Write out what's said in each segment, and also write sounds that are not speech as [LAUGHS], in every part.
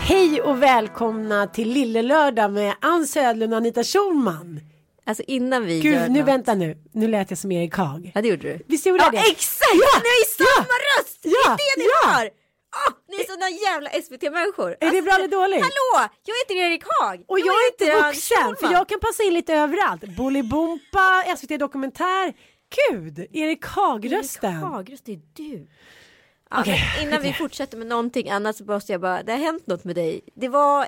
Hej och välkomna till Lillelördag med Ann Södlund och Anita Schulman. Alltså innan vi Gud, gör nu något. vänta nu. Nu lät jag som Erik Haag. Ja det gjorde du. Visst gjorde Ja jag det? exakt! Ja, har ju samma ja, röst! ja, det är det ja. har! Ah, ni är sådana jävla SVT-människor. Är det bra eller dåligt? Hallå! Jag heter Erik Haag. Och jag är inte vuxen för jag kan passa in lite överallt. Bolibompa, SVT Dokumentär. Gud, Erik Haag-rösten. Erik Haag-röst, det är du. Ja, men innan vi fortsätter med någonting annat så måste jag bara, det har hänt något med dig. Det var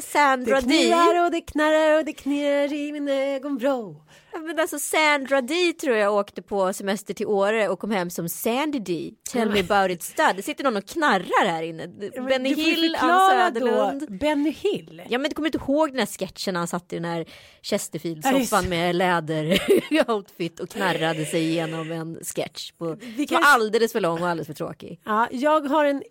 Sandra Det Dee. knirrar och det knarrar och det knirrar i min ögonvrå. Men alltså Sandra Dee tror jag åkte på semester till Åre och kom hem som Sandy Dee. Tell me about it stud. Det sitter någon och knarrar här inne. Benny får ju Hill, Ann Söderlund. Då, Benny Hill. Ja men du kommer inte ihåg den här sketchen när han satt i den här Chesterfield-soffan med läder-outfit [LAUGHS] och knarrade sig igenom en sketch på, Vi som var alldeles för lång och alldeles för tråkig. Ja, jag har en,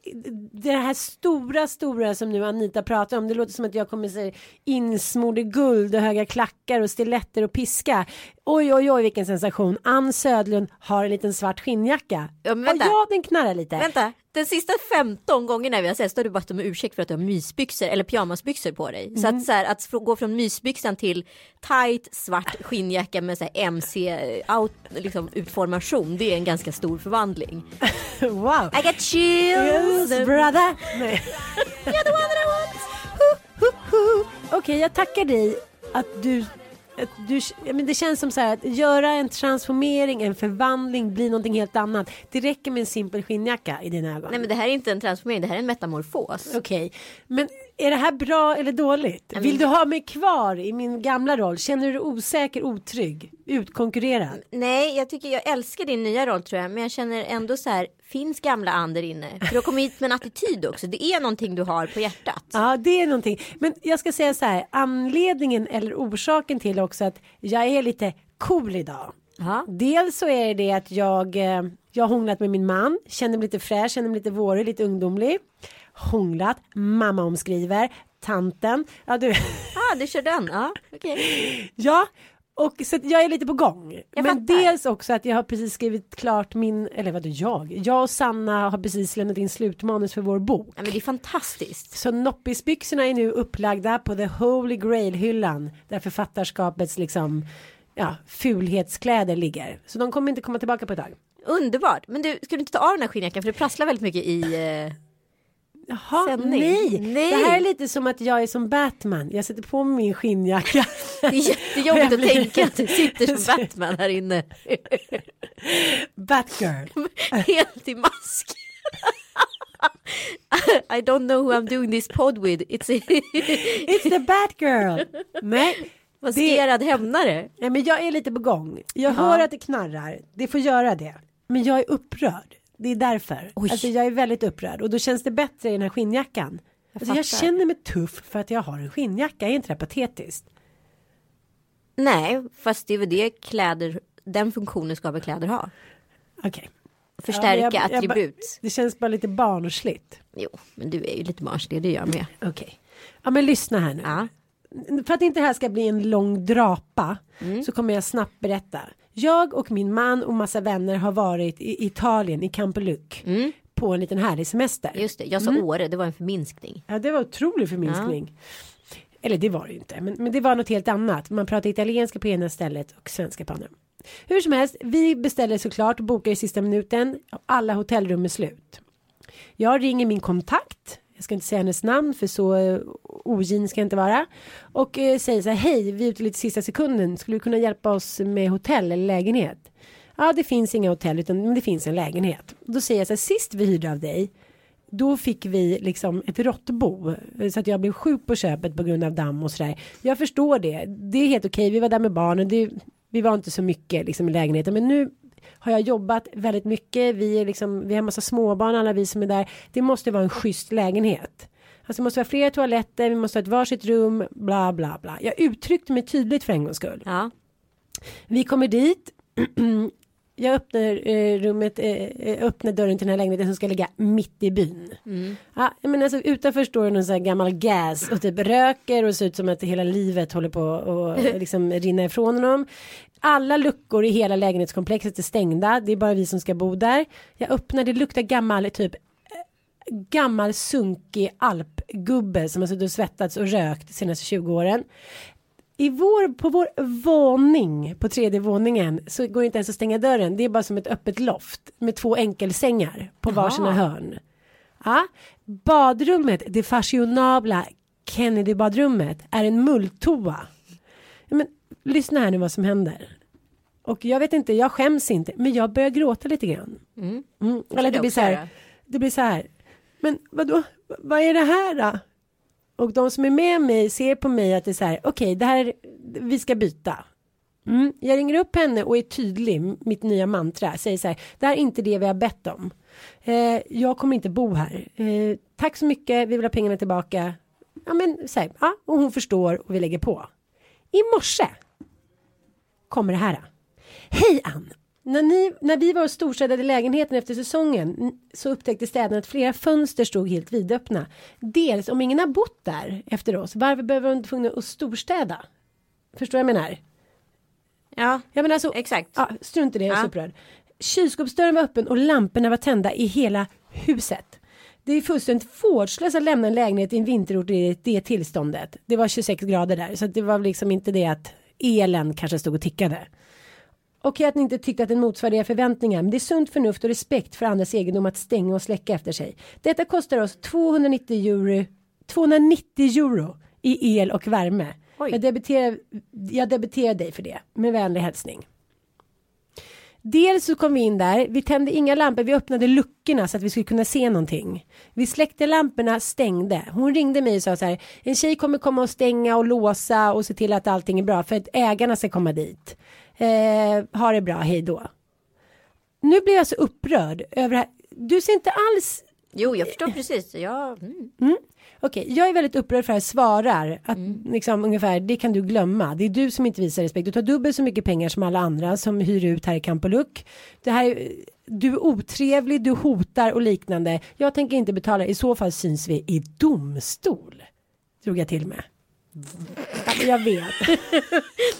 det här stora, stora som nu Anita pratar om. Det låter som att jag kommer säga insmord i guld och höga klackar och stiletter och piska. Oj, oj, oj, vilken sensation. Ann Södlund har en liten svart skinnjacka. Ja, men vänta. Och ja, den knarrar lite. Vänta, den sista 15 gångerna vi har sett så har du bett om ursäkt för att du har mysbyxor eller pyjamasbyxor på dig. Så Mm. att, så här, att gå från mysbyxan till tight svart skinnjacka med så här MC out, liksom, utformation, det är en ganska stor förvandling. [LAUGHS] Wow. I got chills! Yes, brother. Nej. [LAUGHS] You're the one that I want! Okej, jag tackar dig att du du, men det känns som så här att göra en transformering, en förvandling, bli någonting helt annat. Det räcker med en simpel skinnjacka i dina ögon. Nej men det här är inte en transformering, det här är en metamorfos. Okej, men är det här bra eller dåligt? Vill du ha mig kvar i min gamla roll? Känner du dig osäker, otrygg, utkonkurrerad? Nej, jag tycker jag älskar din nya roll tror jag, men jag känner ändå så här, finns gamla Ander inne? För du har kommit hit med en attityd också, det är någonting du har på hjärtat. Ja, det är någonting. Men jag ska säga så här, anledningen eller orsaken till också att jag är lite cool idag. Ja. Dels så är det det att jag, eh, jag har hånglat med min man, känner mig lite fräsch, känner mig lite vårig, lite ungdomlig. Hånglat, mamma omskriver, tanten. Ja, du. [LAUGHS] Ah, du kör den, ja okej. ja, och så jag är lite på gång. Jag Men fattar. dels också att jag har precis skrivit klart min, eller vadå jag? Jag och Sanna har precis lämnat in slutmanus för vår bok. Ja, men det är fantastiskt. Så noppisbyxorna är nu upplagda på the holy grail hyllan där författarskapets liksom ja, fulhetskläder ligger. Så de kommer inte komma tillbaka på ett tag. Underbart. Men du, ska du inte ta av den här skinnjackan för det prasslar väldigt mycket i... Eh... Jaha, Sändning. nej. Nej. Det här är lite som att jag är som Batman. Jag sätter på mig min skinnjacka. Det är jättejobbigt Jag att blir- tänka att du sitter som [LAUGHS] Batman här inne. Batgirl. [LAUGHS] Helt i mask. [LAUGHS] I don't know who I'm doing this pod with. It's It's the Batgirl. Nej. maskerad hämnare. Nej, men jag är lite på gång. Jag Ja. hör att det knarrar. Det får göra det. Men jag är upprörd. Det är därför. Oj. Alltså jag är väldigt upprörd. Och då känns det bättre i den här skinnjackan. Jag, alltså, jag känner mig tuff för att jag har en skinnjacka. Är inte det patetiskt? Nej, fast det är väl det kläder, den funktionen ska väl kläder ha. Okej. Förstärka Ja, jag- jag attribut. Det känns bara lite barnsligt. Jo, men du är ju lite barnslig, det är jag med. Okej. Ja men lyssna här nu. Ja. för att inte det här ska bli en lång drapa så kommer jag snabbt berätta. Jag och min man och massa vänner har varit i Italien i Campeluc på en liten härlig semester. Just det, jag sa Åre, det var en förminskning. Ja, det var otrolig förminskning. Eller det var det ju inte, men, men det var något helt annat. Man pratar italienska på ena stället och svenska på andra. Hur som helst, vi beställer såklart och bokar i sista minuten. Alla hotellrum är slut. Jag ringer min kontakt. Jag ska inte säga hennes namn för så eh, ogin ska jag inte vara. Och eh, säger så här, hej, vi är ute lite sista sekunden. Skulle du kunna hjälpa oss med hotell eller lägenhet? Ja, det finns inga hotell utan men det finns en lägenhet. Då säger jag så här, sist vi hyrde av dig då fick vi liksom ett råttbo eh, så att jag blev sjuk på köpet på grund av damm och sådär. Jag förstår det. Det är helt okej. Vi var där med barnen. Det, vi var inte så mycket liksom i lägenheten, men nu har jag jobbat väldigt mycket. Vi är liksom, vi har massa småbarn alla vi som är där. Det måste vara en schysst lägenhet. Alltså det måste vara flera toaletter, vi måste ha ett varsitt rum, bla bla bla. Jag uttryckte mig tydligt för en gångs skull. Ja. Vi kommer dit. [CLEARS THROAT] Jag öppnar eh, rummet, eh, eh, öppnar dörren till den här lägenheten som ska ligga mitt i byn. Ja, men alltså, utanför står det någon sån här gammal gas och typ röker och ser ut som att hela livet håller på att [LAUGHS] liksom rinna ifrån honom. Alla luckor i hela lägenhetskomplexet är stängda. Det är bara vi som ska bo där. Jag öppnar, det luktar gammal typ eh, gammal sunkig alpgubbe som har suttit och svettats och rökt de senaste 20 åren. I vår, på vår våning på tredje våningen så går det inte ens att stänga dörren. Det är bara som ett öppet loft med två enkelsängar på varsina hörn. Ja, badrummet, det fashionabla Kennedy-badrummet är en mulltoa. Men, lyssna här nu vad som händer. Och jag vet inte, jag skäms inte, men jag börjar gråta lite grann. Mm. Eller jag det blir så här, det blir så här. Men vadå, vad är det här då? Och de som är med mig ser på mig att det är så här, okej, det här, vi ska byta. Mm. Jag ringer upp henne och är tydlig, mitt nya mantra, säger så här, det här är inte det vi har bett om. Eh, jag kommer inte bo här. Eh, tack så mycket, vi vill ha pengarna tillbaka. Ja men så här, ja, och hon förstår och vi lägger på. I morse kommer det här. Hej Ann! När, ni, när vi var och storstädade lägenheten efter säsongen så upptäckte städarna att flera fönster stod helt vidöppna. Dels om ingen har bott där efter oss, varför behöver de tvungna att storstäda? Förstår vad jag menar? Ja, Jag menar alltså, exakt. Ja, strunt i det, jag är Ja. så upprörd. Kylskåpsdörren var öppen och lamporna var tända i hela huset. Det är fullständigt vårdslöst att lämna en lägenhet i en vinterort i det tillståndet. Det var 26 grader där så det var liksom inte det att elen kanske stod och tickade. Okej att ni inte tyckte att den motsvarade era förväntningar men det är sunt förnuft och respekt för andras egendom att stänga och släcka efter sig. Detta kostar oss 290 euro, 290 euro i el och värme. Oj. Jag debiterar, jag debiterar dig för det. Med vänlig hälsning. Dels så kom vi in där, vi tände inga lampor, vi öppnade luckorna så att vi skulle kunna se någonting. Vi släckte lamporna, stängde. Hon ringde mig och sa så här, en tjej kommer komma och stänga och låsa och se till att allting är bra för att ägarna ska komma dit. Eh, ha det bra, hej då. Nu blir jag så upprörd över det här. Du ser inte alls Jo, jag förstår precis. Ja, mm. Okej, jag är väldigt upprörd för att jag svarar att liksom ungefär det kan du glömma. Det är du som inte visar respekt. Du tar dubbelt så mycket pengar som alla andra som hyr ut här i Campoluc. Det här, är- du är otrevlig, du hotar och liknande. Jag tänker inte betala. I så fall syns vi i domstol. Drog jag till med. Jag vet. [LAUGHS]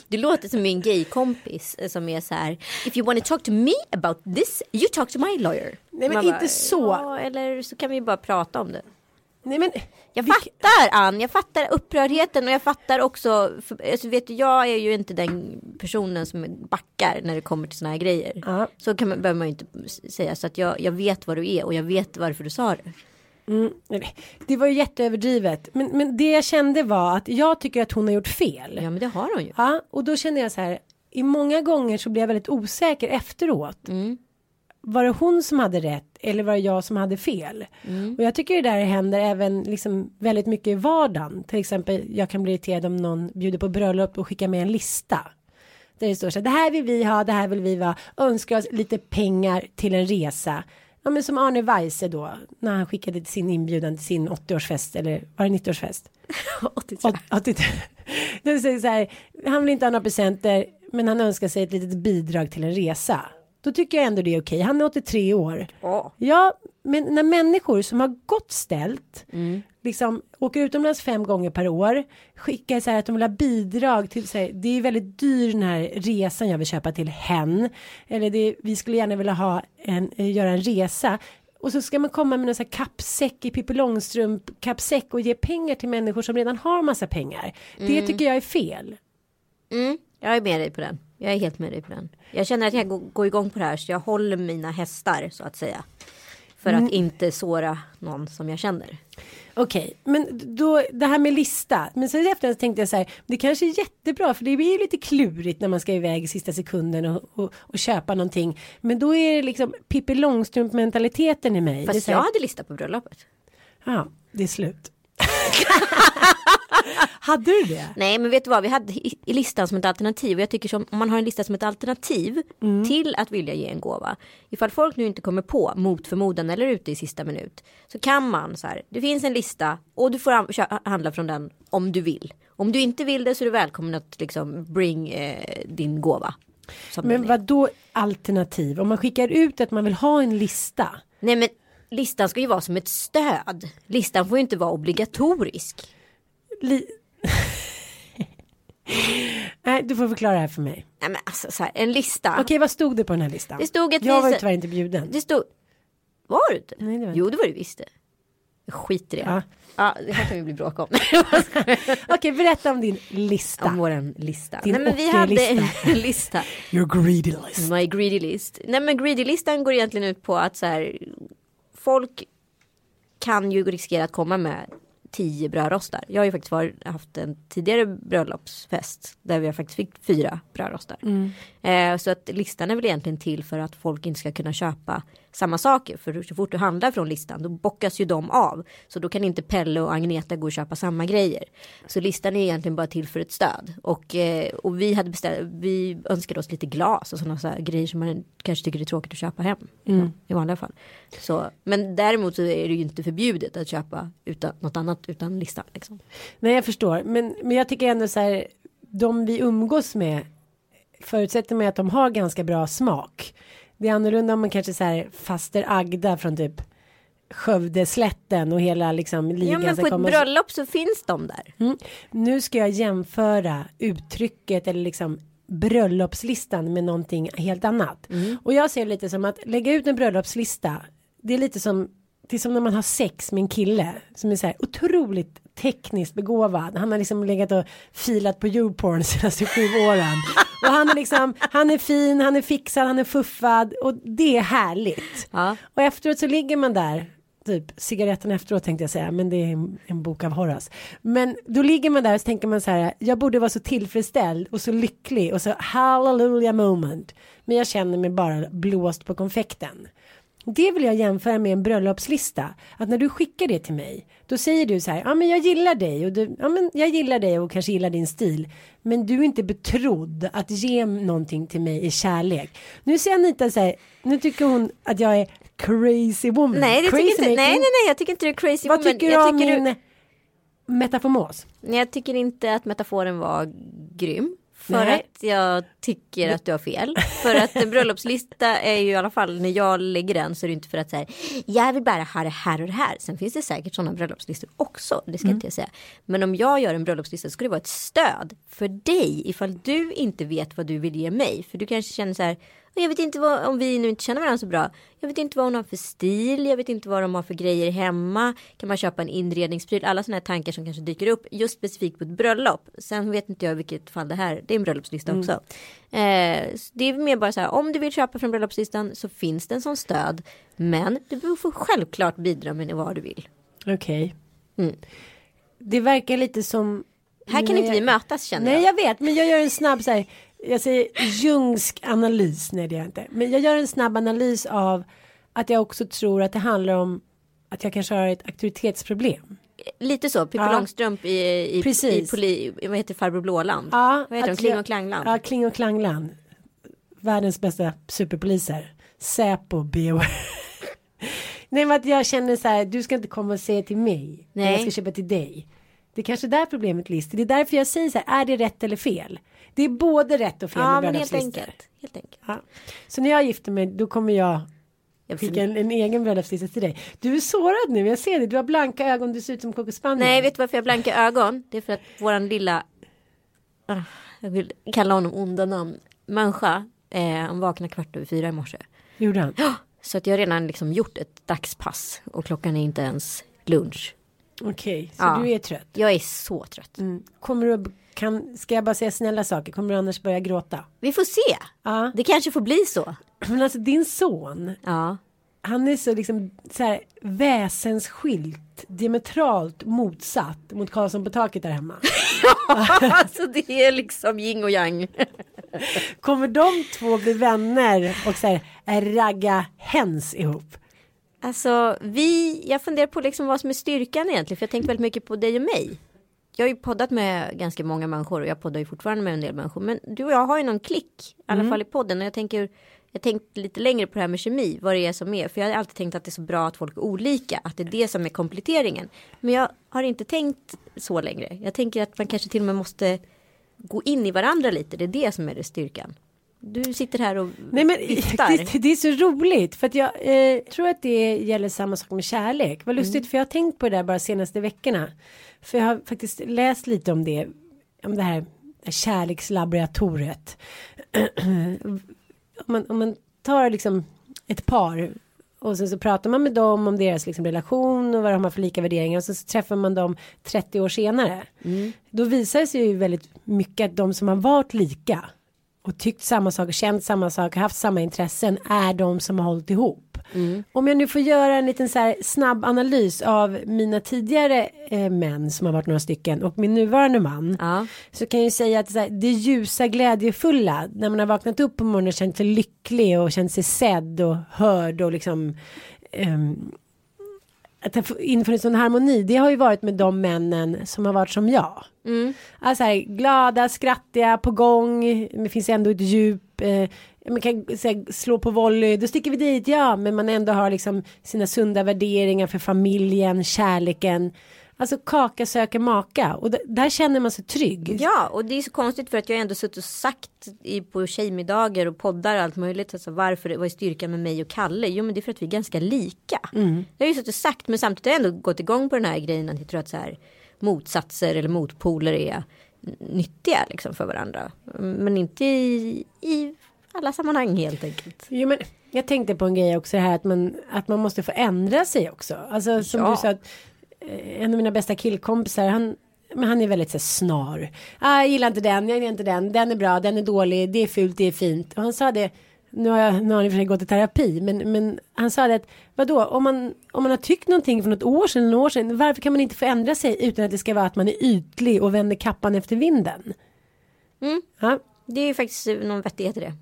Du låter som min gaykompis eh, som är så här. If you want to talk to me about this, you talk to my lawyer. Nej, men Man inte så. Ja, eller så kan vi bara prata om det. Nej men. Jag fattar Ann, jag fattar upprördheten och jag fattar också, för, alltså, vet du, jag är ju inte den personen som backar när det kommer till såna här grejer. Ja. Så kan man, behöver man ju inte säga, så att jag, jag vet vad du är och jag vet varför du sa det. Nej, Det var ju jätteöverdrivet. Men, men det jag kände var att jag tycker att hon har gjort fel. Ja men det har hon ju. Ja, och då kände jag så här. I många gånger så blir jag väldigt osäker efteråt. Mm. Var det hon som hade rätt eller var det jag som hade fel? Mm. Och jag tycker det där händer även liksom väldigt mycket i vardagen. Till exempel jag kan bli irriterad om någon bjuder på bröllop och skickar med en lista. Där det står så här, det här vill vi ha, det här vill vi vara, önskar oss lite pengar till en resa. Ja men som Arne Weise då, när han skickade sin inbjudan till sin 80-årsfest eller var det 90-årsfest? 83. 83. Det säger så här, han vill inte ha några presenter men han önskar sig ett litet bidrag till en resa. Då tycker jag ändå det är okej. Han är 83 år. Ja. Ja, men när människor som har gott ställt liksom åker utomlands fem gånger per år skickar så här att de vill ha bidrag till här, det är väldigt dyr den här resan jag vill köpa till hen eller det, vi skulle gärna vilja ha en, eh, göra en resa och så ska man komma med en sån här kappsäck i Pippi Långstrump kappsäck och ge pengar till människor som redan har massa pengar. Det tycker jag är fel. Mm, jag är med dig på den. Jag är helt med dig på den. Jag känner att jag går, igång på det här så jag håller mina hästar så att säga. För Mm. att inte såra någon som jag känner. Okej, men då det här med lista. Men sen efter tänkte jag så här, det kanske är jättebra för det blir ju lite klurigt när man ska iväg i sista sekunden och, och, och köpa någonting. Men då är det liksom Pippi Långstrump mentaliteten i mig. Fast så jag här, hade lista på bröllopet. Ja, det är slut. [LAUGHS] [LAUGHS] Hade du det? Nej men vet du vad, vi hade i listan som ett alternativ och jag tycker som om man har en lista som ett alternativ Mm. till att vilja ge en gåva. Ifall folk nu inte kommer på mot förmodan eller ute i sista minut så kan man så här, det finns en lista och du får handla från den om du vill. Om du inte vill det så är du välkommen att liksom bring eh, din gåva. Men vad då alternativ? Om man skickar ut att man vill ha en lista. Nej men listan ska ju vara som ett stöd. Listan får ju inte vara obligatorisk. Li- Nej, du får förklara det här för mig. Nej men alltså så här, en lista. Okej, vad stod det på den här listan? Det stod att jag var ju tyvärr inte bjuden. Det stod... Var du inte? Nej, det var jo det var du visst det. Skiter i det. Ja. Ja. det här kan vi bli bråk om. [LAUGHS] Okej, berätta om din lista. om våran lista. Din Nej men vi hade 80-lista. en [LAUGHS] lista. Your greedy list. My greedy list. Nej men greedy listan går egentligen ut på att så här. Folk kan ju riskera att komma med tio brödrostar. Jag har ju faktiskt varit, haft en tidigare bröllopsfest där vi faktiskt fick fyra brödrostar. Eh, så att listan är väl egentligen till för att folk inte ska kunna köpa samma saker. För så fort du handlar från listan då bockas ju de av. Så då kan inte Pelle och Agneta gå och köpa samma grejer. Så listan är egentligen bara till för ett stöd. Och, eh, och vi hade beställt, vi önskade oss lite glas och sådana så här grejer som man kanske tycker är tråkigt att köpa hem. I vanliga fall. Så, men däremot så är det ju inte förbjudet att köpa utan, något annat utan listan. Liksom. Nej, jag förstår. Men, men jag tycker ändå så här, de vi umgås med förutsätter mig att de har ganska bra smak. Det är annorlunda om man kanske så här faster Agda från typ Skövdeslätten och hela liksom ligan Ja men på ett bröllop så finns de där. Mm. Nu ska jag jämföra uttrycket eller liksom bröllopslistan med någonting helt annat. Och jag ser lite som att lägga ut en bröllopslista. Det är lite som det är som när man har sex med en kille som är så här otroligt tekniskt begåvad. Han har liksom legat och filat på YouPorn senaste sju åren. Och han är liksom, han är fin, han är fixad, han är fuffad och det är härligt. Ja. Och efteråt så ligger man där typ cigaretten efteråt tänkte jag säga men det är en, en bok av Horace. Men då ligger man där och så tänker man så här jag borde vara så tillfredsställd och så lycklig och så hallelujah moment. Men jag känner mig bara blåst på konfekten. Det vill jag jämföra med en bröllopslista. Att när du skickar det till mig. Då säger du så här. Ja men jag gillar dig. Och du, ja men jag gillar dig och kanske gillar din stil. Men du är inte betrodd att ge någonting till mig i kärlek. Nu ser Anita så här. Nu tycker hon att jag är crazy woman. Nej, det crazy tycker inte, nej, nej, nej, jag tycker inte du är crazy Vad woman. tycker du om min metaformos? Nej, jag tycker inte att metaforen var grym. För Nej. att jag tycker att du har fel. För att en bröllopslista är ju i alla fall när jag lägger den så är det inte för att säga jag vill bara ha det här och det här. Sen finns det säkert sådana bröllopslistor också. Det ska Mm. inte jag säga. Men om jag gör en bröllopslista så ska det vara ett stöd för dig ifall du inte vet vad du vill ge mig. För du kanske känner så här "Och jag vet inte vad, om vi nu inte känner varandra så bra. Jag vet inte vad hon har för stil. Jag vet inte vad de har för grejer hemma. Kan man köpa en inredningspryl? Alla sådana här tankar som kanske dyker upp just specifikt på ett bröllop. Sen vet inte jag vilket fall det här. Det är en bröllopslista också. Eh, det är mer bara så här. Om du vill köpa från bröllopslistan så finns den som stöd. Men du får självklart bidra med vad du vill. Okej. Mm. Det verkar lite som. Här kan Nej, inte vi mötas känner Nej jag. jag vet men jag gör en snabb så här. Jag säger jungsk analys. Nej det gör jag inte. Men jag gör en snabb analys av att jag också tror att det handlar om att jag kanske har ett auktoritetsproblem. Lite så. Pippi Ja. Långstrump i, i, i, poli, vad heter Farbror Blåland? Ja, vad heter de? Kling och Klangland? Ja, Kling och Klangland. Världens bästa superpoliser. Säpo, BO. [LAUGHS] Nej men att jag känner så här, du ska inte komma och säga till mig. Nej. Jag ska köpa till dig. Det är kanske där problemet ligger. Det är därför jag säger så här, är det rätt eller fel? Det är både rätt och fel Ja med bröllopslistor. Helt enkelt. Ja. Så när jag gifter mig då kommer jag Fick en, en egen bröllopslista till dig. Du är sårad nu, jag ser det. Du har blanka ögon, du ser ut som Coco Spaniel. Nej, vet du varför jag har blanka ögon? Det är för att våran lilla, ah, jag vill kalla honom onda namn, människa, eh, han vaknade kvart över fyra i morse. Gjorde han? Så att jag har redan liksom gjort ett dagspass och klockan är inte ens lunch. Okej, så Ja. du är trött. Jag är så trött. Mm. Kommer du, kan, ska jag bara säga snälla saker? Kommer du annars börja gråta? Vi får se. Ja. Det kanske får bli så. Men alltså din son, Ja. han är så liksom så här väsensskilt, diametralt motsatt mot Karlsson på taket där hemma. [LAUGHS] alltså det är liksom yin och yang. Kommer de två bli vänner och så här ragga hens ihop? Alltså vi, jag funderar på liksom vad som är styrkan egentligen. För jag tänker väldigt mycket på dig och mig. Jag har ju poddat med ganska många människor och jag poddar ju fortfarande med en del människor. Men du och jag har ju någon klick, i alla fall i podden. Och jag tänker, jag tänkt lite längre på det här med kemi, vad det är som är. För jag har alltid tänkt att det är så bra att folk är olika, att det är det som är kompletteringen. Men jag har inte tänkt så längre. Jag tänker att man kanske till och med måste gå in i varandra lite. Det är det som är det styrkan. Du sitter här och Nej men det, det är så roligt för att jag eh, tror att det gäller samma sak med kärlek. Vad lustigt för jag har tänkt på det där bara senaste veckorna. För jag har faktiskt läst lite om det. Om det här kärlekslaboratoriet. [CLEARS THROAT] om, man, om man tar liksom ett par och sen så pratar man med dem om deras liksom relation och vad de har för lika värderingar och så, så träffar man dem 30 år senare. Då visar det sig ju väldigt mycket att de som har varit lika och tyckt samma sak, känt samma sak, haft samma intressen är de som har hållit ihop. Om jag nu får göra en liten så här snabb analys av mina tidigare eh, män som har varit några stycken och min nuvarande man. Ja. Så kan jag ju säga att så här, det ljusa glädjefulla när man har vaknat upp på morgonen och känt sig lycklig och känt sig sedd och hörd och liksom ehm, att ha infunnit sån harmoni det har ju varit med de männen som har varit som jag. Alltså här, glada, skrattiga, på gång, men det finns ändå ett djup. Eh, man kan här, slå på volley, då sticker vi dit, ja, men man ändå har liksom sina sunda värderingar för familjen, kärleken. Alltså kaka söker maka och där känner man sig trygg. Ja, och det är så konstigt för att jag ändå suttit och sagt i, på tjejmiddagar och poddar och allt möjligt. Alltså varför, vad är styrkan med mig och Kalle? Jo, men det är för att vi är ganska lika. Jag har ju suttit och sagt, men samtidigt har jag ändå gått igång på den här grejen att jag tror att så här motsatser eller motpoler är nyttiga liksom för varandra. Men inte i, i alla sammanhang helt enkelt. Jo, men jag tänkte på en grej också här att man, att man måste få ändra sig också. Alltså som Ja. du sa att en av mina bästa killkompisar han men han är väldigt så här, snar. Ah, jag gillar inte den, jag gillar inte den, den är bra, den är dålig, det är fult, det är fint. Och han sa det, nu har, jag, nu har han i och för sig gått i terapi, men, men han sa det att vadå, om man, om man har tyckt någonting för något år sedan, eller några år sedan, varför kan man inte få ändra sig utan att det ska vara att man är ytlig och vänder kappan efter vinden? Mm. Ja, Det är ju faktiskt någon vettighet i det.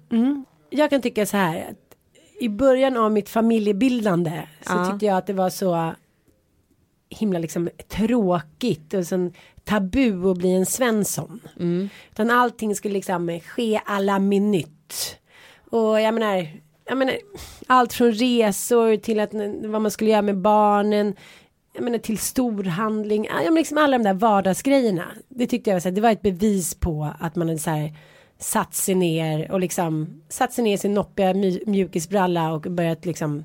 jag kan tycka så här att i början av mitt familjebildande så Ja. tyckte jag att det var så himla liksom tråkigt och sån tabu att bli en Svensson. Utan allting skulle liksom ske alla minut. Och jag menar, jag menar allt från resor till att vad man skulle göra med barnen. Jag menar till storhandling, ja, men liksom alla de där vardagsgrejerna. Det tyckte jag var så här, det var ett bevis på att man hade så här satt sig ner och liksom satt sig ner i sin noppiga mjukisbralla och börjat liksom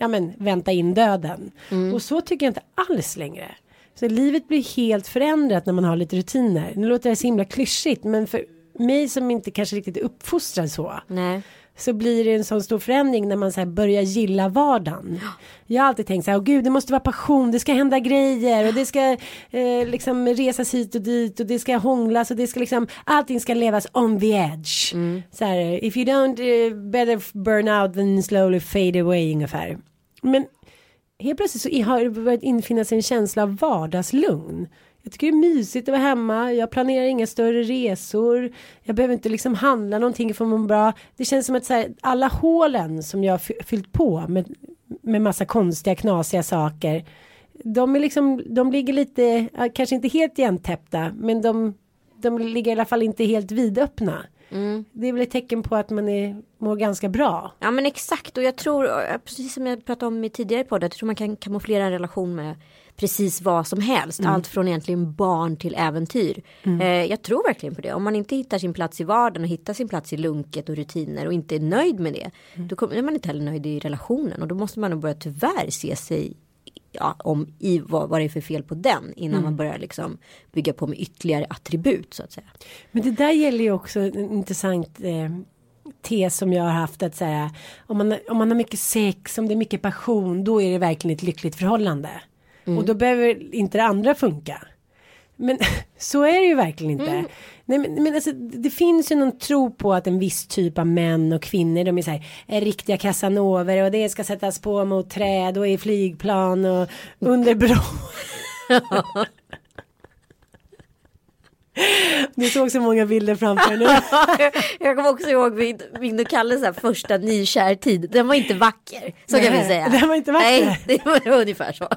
ja men vänta in döden. Och så tycker jag inte alls längre. Så livet blir helt förändrat när man har lite rutiner. Nu låter det så himla klyschigt men för mig som inte kanske riktigt är uppfostrad så Nej. så blir det en sån stor förändring när man så börjar gilla vardagen. Jag har alltid tänkt så här, åh gud det måste vara passion, det ska hända grejer och det ska eh, liksom resas hit och dit och det ska hånglas och det ska liksom, allting ska levas on the edge. Så här, if you don't eh, better burn out than slowly fade away ungefär. Men helt plötsligt så har det börjat infinna sig en känsla av vardagslugn. Jag tycker det är mysigt att vara hemma. Jag planerar inga större resor. Jag behöver inte liksom handla någonting för att må bra. Det känns som att så här, alla hålen som jag har fyllt på med, med massa konstiga knasiga saker. De är liksom, de ligger lite, kanske inte helt igentäppta, men de, de ligger i alla fall inte helt vidöppna. Det är väl ett tecken på att man är, mår ganska bra. Ja men exakt och jag tror, precis som jag pratade om i tidigare podd, jag tror man kan kamouflera en relation med precis vad som helst. Mm. Allt från egentligen barn till äventyr. Eh, jag tror verkligen på det. Om man inte hittar sin plats i vardagen och hittar sin plats i lunket och rutiner och inte är nöjd med det. Mm. Då kommer, är man inte heller nöjd i relationen och då måste man nog börja tyvärr se sig ja, om i vad, vad det är för fel på den innan Mm. man börjar liksom bygga på med ytterligare attribut så att säga. Men det där gäller ju också en intressant eh, tes som jag har haft att säga om man, om man har mycket sex, om det är mycket passion, då är det verkligen ett lyckligt förhållande. Och då behöver inte det andra funka. Men [LAUGHS] så är det ju verkligen inte. Nej, men, men alltså, det finns ju någon tro på att en viss typ av män och kvinnor de är så här, är riktiga casanover och det ska sättas på mot träd och i flygplan och under bro. [LAUGHS] Du såg så många bilder framför nu. [LAUGHS] jag kommer också ihåg min, min och Kalles första nykärtid. Den var inte vacker. Så kan vi Nej, säga. den var inte vacker. Nej, det var ungefär så.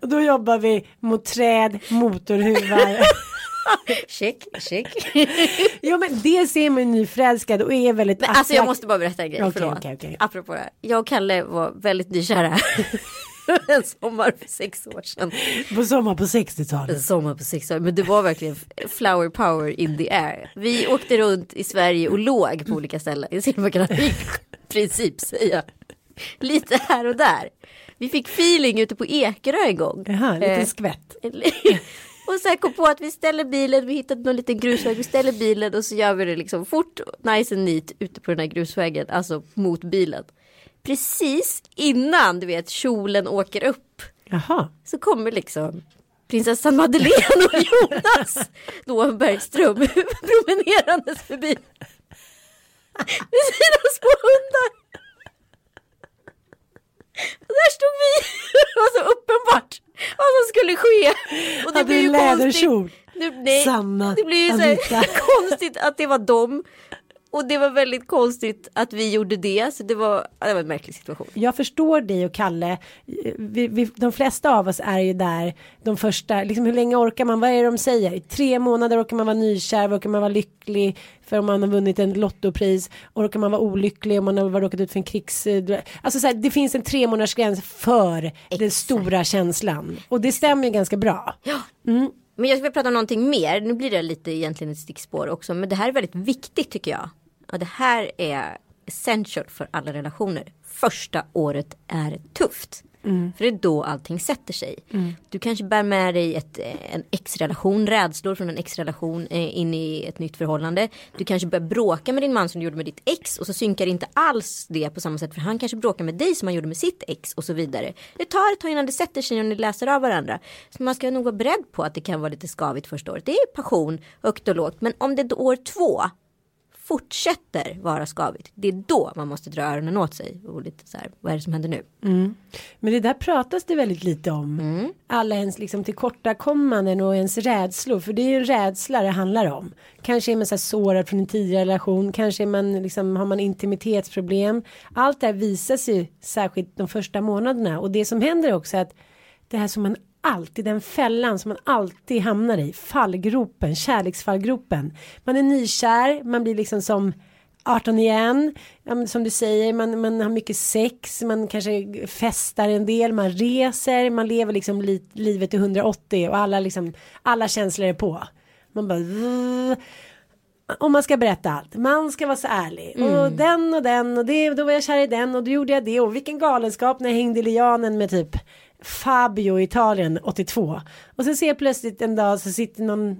Och [LAUGHS] då jobbar vi mot träd, motorhuvar. [LAUGHS] check, check. [LAUGHS] jo men det ser man ju nyförälskad och är väldigt Men alltså jag måste bara berätta en grej. Okej, förlåt. okej, okej. Apropå det här. Jag och Kalle var väldigt nykära. en sommar för sex år sedan. På sommar på En 60-talet. sommar på sex år. Men det var verkligen flower power in the air. Vi åkte runt i Sverige och låg på olika ställen. Jag ser man kan i princip säga. Lite här och där. Vi fick feeling ute på Ekerö en gång. Jaha, lite Eh, skvätt. [LAUGHS] och sen kom på att vi ställer bilen, vi hittade någon liten grusväg, vi ställer bilen och så gör vi det liksom fort, nice and neat ute på den här grusvägen, alltså mot bilen. Precis innan du vet kjolen åker upp Jaha. så kommer liksom prinsessan Madeleine och [LAUGHS] Jonas då Bergström [LAUGHS] promenerandes förbi. Med sina små hundar. Där stod vi. Det var så uppenbart vad som skulle ske. Och det Hade blev ju läderkjol. konstigt. Nu, nej, Sanna det blir ju så Anita. här [LAUGHS] konstigt att det var dem. Och det var väldigt konstigt att vi gjorde det. Så det var, ja, det var en märklig situation. Jag förstår dig och Kalle. Vi, vi, de flesta av oss är ju där de första, liksom hur länge orkar man, vad är det de säger? I tre månader orkar man vara nykär, orkar man vara lycklig för om man har vunnit en lottopris, orkar man vara olycklig om man har råkat ut för en krigs... Alltså så här, det finns en tre månaders gräns för den stora känslan. Och det stämmer ju ganska bra. Men jag vill prata om någonting mer. Nu blir det lite egentligen ett stickspår också. Men det här är väldigt viktigt tycker jag. Och det här är essential för alla relationer. Första året är tufft. För det är då allting sätter sig. Du kanske bär med dig ett, eh, en ex-relation, rädslor från en ex-relation eh, in i ett nytt förhållande. Du kanske börjar bråka med din man som du gjorde med ditt ex och så synkar inte alls det på samma sätt för han kanske bråkar med dig som han gjorde med sitt ex och så vidare. Det tar ett tag innan det sätter sig och ni läser av varandra. Så man ska nog vara beredd på att det kan vara lite skavigt första året. Det är passion, högt och lågt. Men om det då år två fortsätter vara skavigt, det är då man måste dra öronen åt sig och lite så här, vad är det som händer nu? Men det där pratas det väldigt lite om. Alla ens liksom tillkortakommanden och ens rädslor. För det är ju en rädsla det handlar om. Kanske är man så här sårad från en tidigare relation. Kanske är man liksom, har man intimitetsproblem. Allt det här visar sig särskilt de första månaderna. Och det som händer också är att det här som man alltid, den fällan som man alltid hamnar i. Fallgropen, kärleksfallgropen. Man är nykär, man blir liksom som 18 igen, som du säger, man, man har mycket sex, man kanske festar en del, man reser, man lever liksom li, livet till 180 och alla, liksom, alla känslor är på. Man bara... Och man ska berätta allt. Man ska vara så ärlig. Och den och den och det, då var jag kär i den och då gjorde jag det. Och vilken galenskap när jag hängde i lianen med typ Fabio i Italien 82. Och sen ser jag plötsligt en dag så sitter någon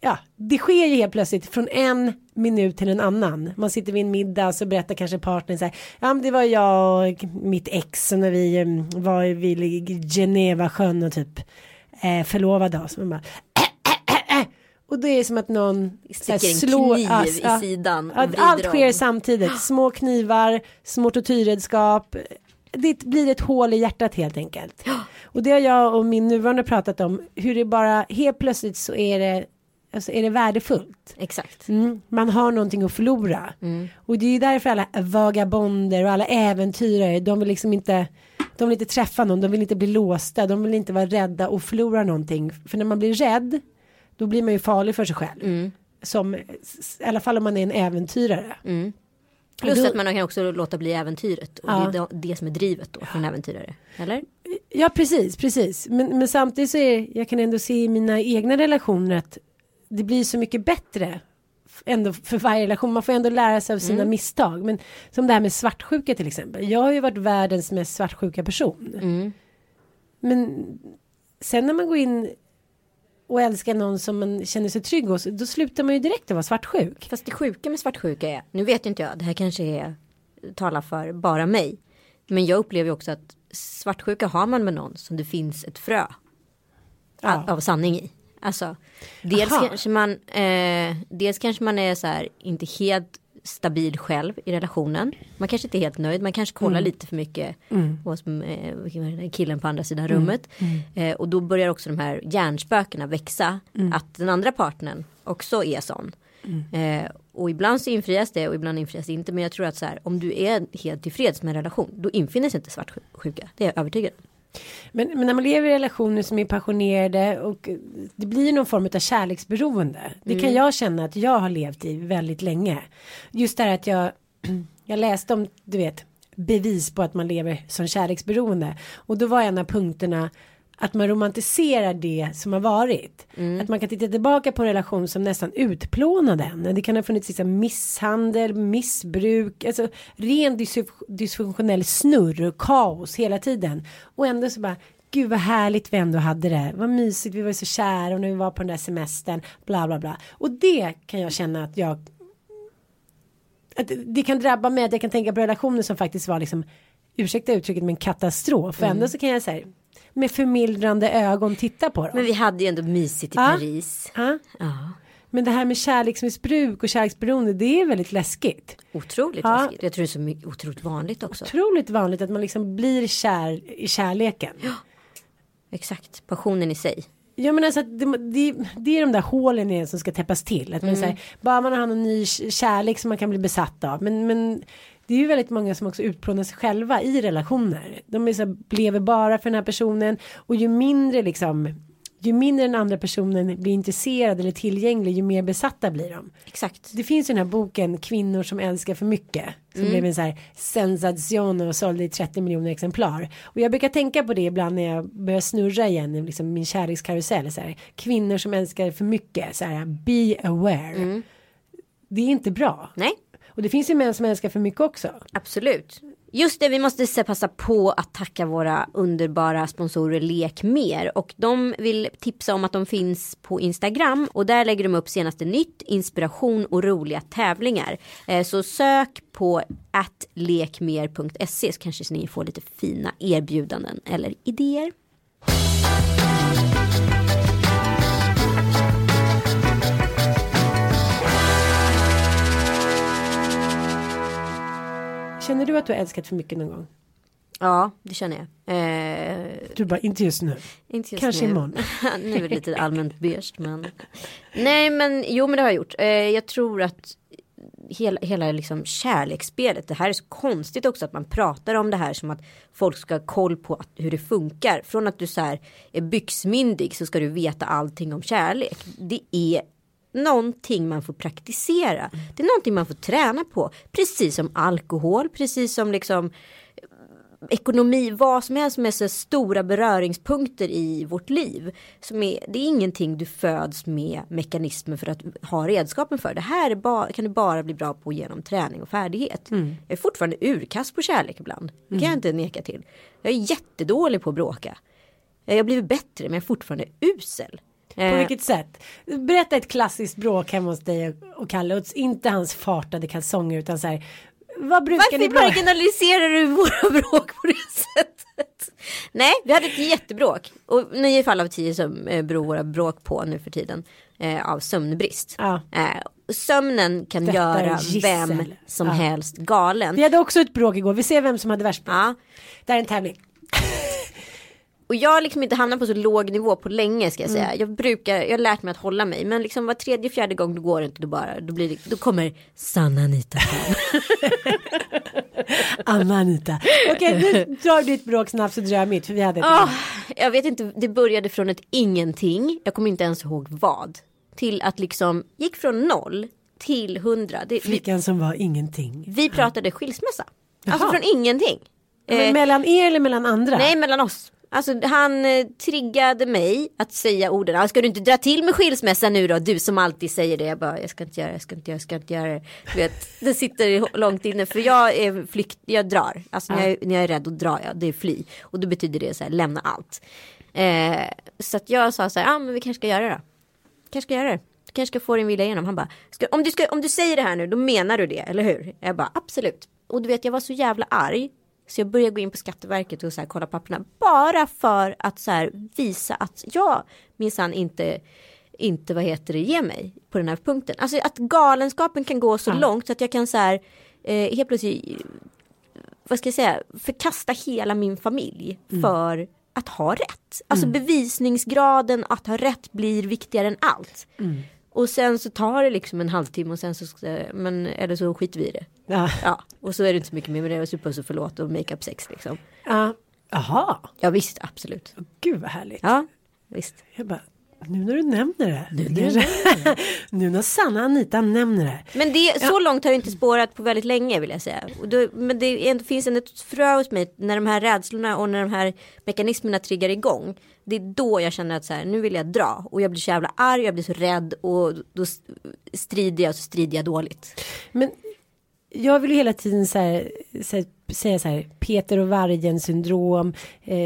ja, det sker ju helt plötsligt från en minut till en annan. Man sitter vid en middag så berättar kanske partnern så här. Ja, men det var jag och mitt ex när vi em, var vid Genevasjön och typ eh, förlovade oss. Man bara, [CLEARS THROAT] och det är som att någon här en kniv i sidan och vrider allt sker samtidigt. [GASPS] Små knivar, små tortyrredskap. Det blir ett hål i hjärtat helt enkelt. [GASPS] Och det har jag och min nuvarande pratat om. Hur det bara helt plötsligt så är det, alltså är det värdefullt. Exakt. Mm, man har någonting att förlora. Och det är ju därför alla vagabonder och alla äventyrare, de vill liksom inte, de vill inte träffa någon, de vill inte bli låsta, de vill inte vara rädda och förlora någonting. För när man blir rädd, då blir man ju farlig för sig själv. Som, i alla fall om man är en äventyrare. Plus då- att man kan också låta bli äventyret. Och Ja. det är det som är drivet då för en äventyrare. Eller? Ja, precis, precis. Men, men samtidigt så är jag kan ändå se i mina egna relationer att det blir så mycket bättre ändå för varje relation. Man får ändå lära sig av sina misstag. Men som det här med svartsjuka till exempel. Jag har ju varit världens mest svartsjuka person. Men sen när man går in och älskar någon som man känner sig trygg hos, då slutar man ju direkt att vara svartsjuk. Fast det sjuka med svartsjuka är, nu vet inte jag, det här kanske är, talar för bara mig. Men jag upplever också att svartsjuka har man med någon som det finns ett frö Ja. av sanning i. Alltså, dels Aha. kanske man, eh, dels kanske man är så här, inte helt stabil själv i relationen. Man kanske inte är helt nöjd, man kanske kollar lite för mycket vad som, eh, killen på andra sidan rummet. Eh, och då börjar också de här hjärnspökena växa. Att den andra partnern också är sån. Eh, och ibland så infrias det och ibland infrias det inte. Men jag tror att så här, om du är helt tillfreds med en relation, då infinner sig inte svartsjuka. Det är jag övertygad om. Men, men när man lever i relationer som är passionerade och det blir någon form av kärleksberoende. Det kan jag känna att jag har levt i väldigt länge. Just det här att jag, [CLEARS THROAT] jag läste om, du vet, bevis på att man lever som kärleksberoende. Och då var en av punkterna att man romantiserar det som har varit. Att man kan titta tillbaka på en relation som nästan utplånade en. Det kan ha funnits liksom misshandel, missbruk, alltså ren dysf- dysfunktionell snurr och kaos hela tiden. Och ändå så bara, gud vad härligt vi ändå hade det. Vad mysigt, vi var så kära och när vi var på den där semestern, bla bla bla. Och det kan jag känna att jag att det kan drabba mig att jag kan tänka på relationer som faktiskt var liksom ursäkta uttrycket men katastrof. För ändå så kan jag säga med förmildrande ögon titta på dem. Men vi hade ju ändå mysigt i Ja. Paris. Ja. Ja. Men det här med kärleksmissbruk och kärleksberoende det är väldigt läskigt. Otroligt Ja. läskigt. Jag tror det är så mycket, otroligt vanligt också. Otroligt vanligt att man liksom blir kär i kärleken. Exakt, passionen i sig. Ja men alltså det, det, det är de där hålen i en som ska täppas till. Att man säger, bara man har någon ny kärlek som man kan bli besatt av. Men, men det är ju väldigt många som också utplånar sig själva i relationer. De är så här, lever bara för den här personen. Och ju mindre liksom ju mindre den andra personen blir intresserad eller tillgänglig ju mer besatta blir de. Exakt. Det finns ju den här boken Kvinnor som älskar för mycket. Som blev en så här sensation och sålde i 30 miljoner exemplar. Och jag brukar tänka på det ibland när jag börjar snurra igen i liksom min kärlekskarusell. Så här, kvinnor som älskar för mycket. Så här, be aware. Det är inte bra. Nej, och det finns ju män som älskar för mycket också. absolut. Just det, vi måste passa på att tacka våra underbara sponsorer Lek Mer. Och de vill tipsa om att de finns på Instagram. Och där lägger de upp senaste nytt, inspiration och roliga tävlingar. Eh, så sök på atlekmer.se så kanske ni får lite fina erbjudanden eller idéer. Känner du att du har älskat för mycket någon gång? Ja, det känner jag. Eh, Du bara, inte just nu. Inte just Kanske nu. imorgon. [LAUGHS] nu är det lite allmänt beige men. Nej men jo men det har jag gjort. Eh, jag tror att hela, hela liksom kärleksspelet. Det här är så konstigt också att man pratar om det här som att folk ska ha koll på att, hur det funkar. Från att du så här är byxmyndig så ska du veta allting om kärlek. Det är någonting man får praktisera. Det är någonting man får träna på. Precis som alkohol, precis som liksom ekonomi, vad som helst som är så stora beröringspunkter i vårt liv. Som är, det är ingenting du föds med mekanismer för att ha redskapen för. Det här är ba, kan du bara bli bra på genom träning och färdighet. Jag är fortfarande urkast på kärlek ibland. Det kan jag inte neka till. Jag är jättedålig på att bråka. Jag har blivit bättre men jag är fortfarande usel. På Eh, vilket sätt? Berätta ett klassiskt bråk hemma hos dig och- Kalle. Och inte hans fartade kalsonger utan så här. Vad brukar ni Varför bråka? marginaliserar du våra [LAUGHS] bråk på det sättet? Nej, vi hade ett jättebråk. Och nio fall av tio som eh, beror våra bråk på nu för tiden eh, av sömnbrist. Ja. Eh, sömnen kan Detta göra vem som Ja. helst galen. Vi hade också ett bråk igår. Vi ser vem som hade värst bråk. Ja. Det här är en tävling. Och jag har liksom inte hamnat på så låg nivå på länge ska jag säga. Jag brukar, jag har lärt mig att hålla mig. Men liksom var tredje, fjärde gång då går det inte. Då, bara, då, blir det, då kommer sanna Anita. [LAUGHS] Anna Anita. Okej, nu drar du ditt bråk snabbt så drar jag mitt. För vi hade ett Ah, jag vet inte, det började från ett ingenting. Jag kommer inte ens ihåg vad. Till att liksom gick från noll till hundra. Det, vi, Flickan som var ingenting. vi pratade skilsmässa. Alltså Jaha. från ingenting. Men Eh, mellan er eller mellan andra? nej, mellan oss. Alltså han eh, triggade mig att säga orden. "Ah, Ska du inte dra till med skilsmässa nu då? Du som alltid säger det. Jag bara, jag ska inte göra det, jag ska inte göra det, jag ska inte göra det. Du vet, det sitter långt inne. För jag är flykt, jag drar. Alltså när, jag, när jag är rädd då drar jag. Det är fly. Och då betyder det så här, lämna allt. Eh, så att jag sa så här, ja ah, men vi kanske ska göra det då. Kanske ska göra det. Du kanske ska få din vilja igenom. Han bara, om, du ska, om du säger det här nu, då menar du det, eller hur? Jag bara, absolut. Och du vet, jag var så jävla arg. Så jag började gå in på Skatteverket och så här, kolla papperna. Bara för att så här, visa att jag minsann inte, inte vad heter det, ge mig på den här punkten. Alltså att galenskapen kan gå så långt så att jag kan så här, eh, helt plötsligt, vad ska jag säga, förkasta hela min familj för att ha rätt. Alltså bevisningsgraden att ha rätt blir viktigare än allt. Och sen så tar det liksom en halvtimme och sen så, men, eller så skiter vi i det. Ja. Ja, och så är det inte så mycket mer med det. Och så puss och förlåt och make up sex liksom. Ja. Jaha, Ja visst, absolut. gud vad härligt. Ja, visst. Jag bara, nu när du nämner det. Nu när, [LAUGHS] nu när Sanna Anita nämner det. Men det, så långt har det inte spårat på väldigt länge vill jag säga. Då, men det är, finns ändå ett frö hos mig när de här rädslorna och när de här mekanismerna triggar igång. Det är då jag känner att så här, nu vill jag dra. Och jag blir så jävla arg, jag blir så rädd och då strider jag och så strider jag dåligt. Men jag vill ju hela tiden så här, så här, säga så här Peter och vargen syndrom, eh,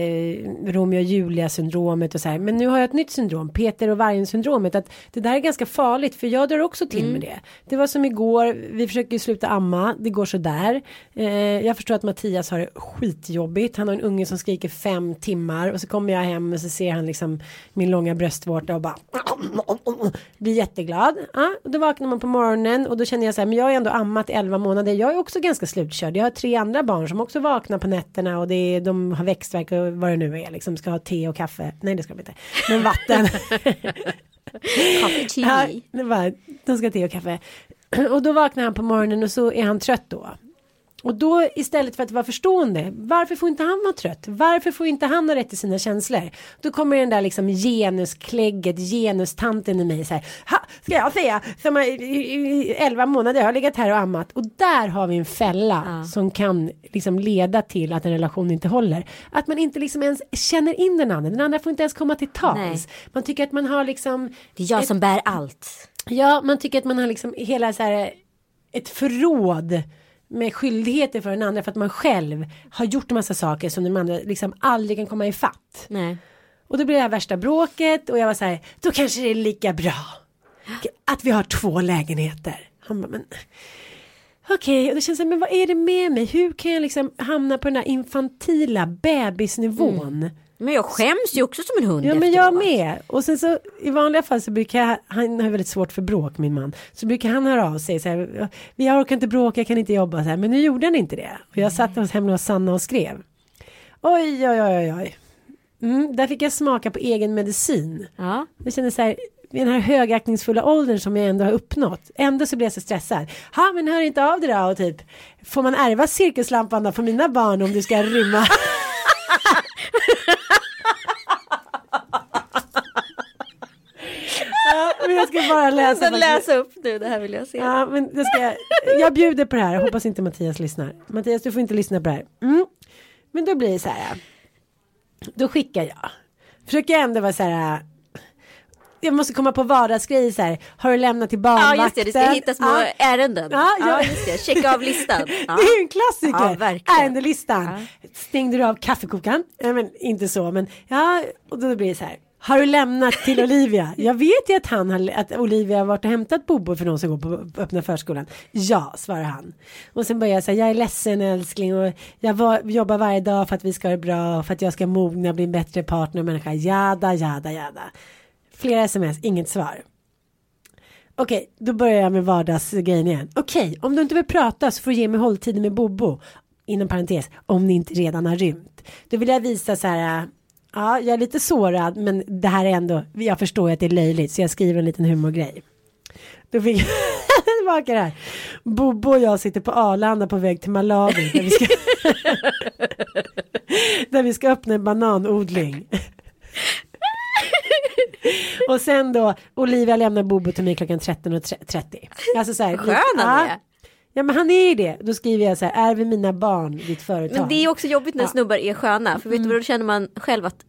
Romeo och Julia syndromet och så här. Men nu har jag ett nytt syndrom, Peter och vargen syndromet. Att det där är ganska farligt för jag drar också till med det. Det var som igår, vi försöker ju sluta amma, det går så där. Eh, jag förstår att Mattias har det skitjobbigt. Han har en unge som skriker fem timmar och så kommer jag hem och så ser han liksom min långa bröstvårta och bara [CLEARS THROAT] blir jätteglad. Ja, och då vaknar man på morgonen och då känner jag så här, men jag har ändå ammat i 11 månader. Jag är också ganska slutkörd. Jag har tre andra barn som också vaknar på nätterna och det är, de har växtverk och vad det nu är, liksom ska ha te och kaffe. Nej, det ska de inte. Men vatten. [LAUGHS] Kaffe Ja, de ska ha te och kaffe. [CLEARS THROAT] Och då vaknar han på morgonen och så är han trött då. Och då istället för att vara förstående, varför får inte han vara trött? Varför får inte han ha rätt till sina känslor? Då kommer den där liksom genusklägget, genustanten i mig så här, ha, ska jag säga, som har i- i- i 11 månader har legat här och ammat. Och där har vi en fälla som kan liksom leda till att en relation inte håller. Att man inte liksom ens känner in den andra, den andra får inte ens komma till tals. Nej. Man tycker att man har liksom Det är jag som bär allt. Ja, man tycker att man har liksom hela så här ett förråd med skyldigheter för den andra för att man själv har gjort en massa saker som den andra liksom aldrig kan komma ifatt. Nej. Och då blir det här värsta bråket och jag var så här, då kanske det är lika bra att vi har två lägenheter. Han bara, men okej, och då känns det, men vad är det med mig? Hur kan jag liksom hamna på den här infantila bebisnivån? Men jag skäms ju också som en hund Ja men jag med. Och sen så i vanliga fall så brukar jag, han har väldigt svårt för bråk min man. Så brukar han höra av sig så här, vi orkar inte bråka, jag kan inte jobba så här. Men nu gjorde han inte det. Och jag satt hos hemma hos Sanna och skrev. Oj oj oj oj. Mm, där fick jag smaka på egen medicin. Ja. Jag kände så här, i den här högaktningsfulla åldern som jag ändå har uppnått. Ändå så blir jag så stressad. Ha men hör inte av det då och typ. Får man ärva cirkuslampan då för mina barn om du ska rymma? [LAUGHS] ja, ska bara läsa. Läsa upp nu, det här vill jag se. Ja, men det ska jag, jag bjuder på det här. Hoppas inte Mattias lyssnar. Mattias, du får inte lyssna på det här. Mm. Men då blir det så här. Då skickar jag. Försöker jag ändå vara så här. Jag måste komma på vardagsgrejer så här. Har du lämnat till Ja barnvakten? just det, du ska hitta små Ja. ärenden. Ja, Ja, ja. just det, checka av listan. [LAUGHS] Ja. Det är ju en klassiker. Ja. Ärendelistan. Stängde du av kaffekokaren? Nej, men inte så, men ja, och då blir det så här. Har du lämnat till Olivia? Jag vet ju att, han har, att Olivia har varit och hämtat Bobo för någon som går på öppna förskolan. Ja, svarar han. Och sen börjar jag säga, jag är ledsen älskling och jag var, jobbar varje dag för att vi ska ha det bra och för att jag ska mogna och bli en bättre partner och människa. Jada, jada, jada. Flera sms, inget svar. Okej, då börjar jag med vardagsgrejen igen. Okej, om du inte vill prata så får du ge mig hålltiden med Bobo. Inom parentes, om ni inte redan har rymt. Då vill jag visa så här. Äh, Ja, jag är lite sårad, men det här är ändå. Jag förstår att det är löjligt, så jag skriver en liten humorgrej. Då fick jag tillbaka [LAUGHS] det här. Bobo och jag sitter på Arlanda på väg till Malawi. Där vi ska, [LAUGHS] där vi ska öppna en bananodling. [LAUGHS] Och sen då, Olivia lämnar Bobo till mig klockan 13.30. Alltså så här, Skön han ja. Ja men han är ju det. Då skriver jag så här, är vi mina barn ditt företag? Men det är också jobbigt när Ja. snubbar är sköna. För vet du vad då känner man själv att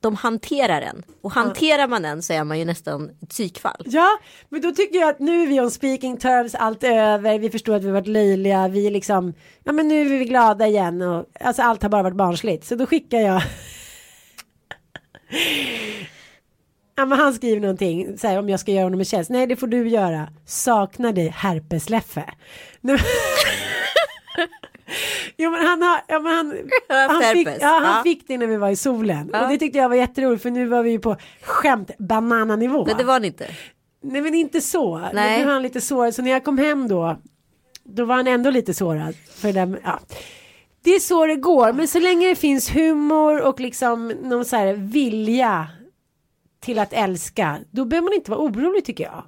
de hanterar en. Och hanterar man en så är man ju nästan ett psykfall. Ja, men då tycker jag att nu är vi on speaking terms, allt över, vi förstår att vi varit löjliga, vi är liksom, ja men nu är vi glada igen och alltså allt har bara varit barnsligt. Så då skickar jag Ja men han skriver någonting, så här, om jag ska göra honom en tjänst. Nej det får du göra. Saknar dig herpesleffe. Nej, [LAUGHS] Jo men han har, ja, men han, han, fick, ja, han fick det när vi var i solen. Ja. Och det tyckte jag var jätteroligt för nu var vi ju på skämt banananivå. Men det var det inte. Nej men inte så. Nej. Nej. Nu var han lite sårad. Så när jag kom hem då. Då var han ändå lite sårad. För det, ja. det är så det går. Men så länge det finns humor och liksom någon så här vilja. Till att älska. Då behöver man inte vara orolig tycker jag.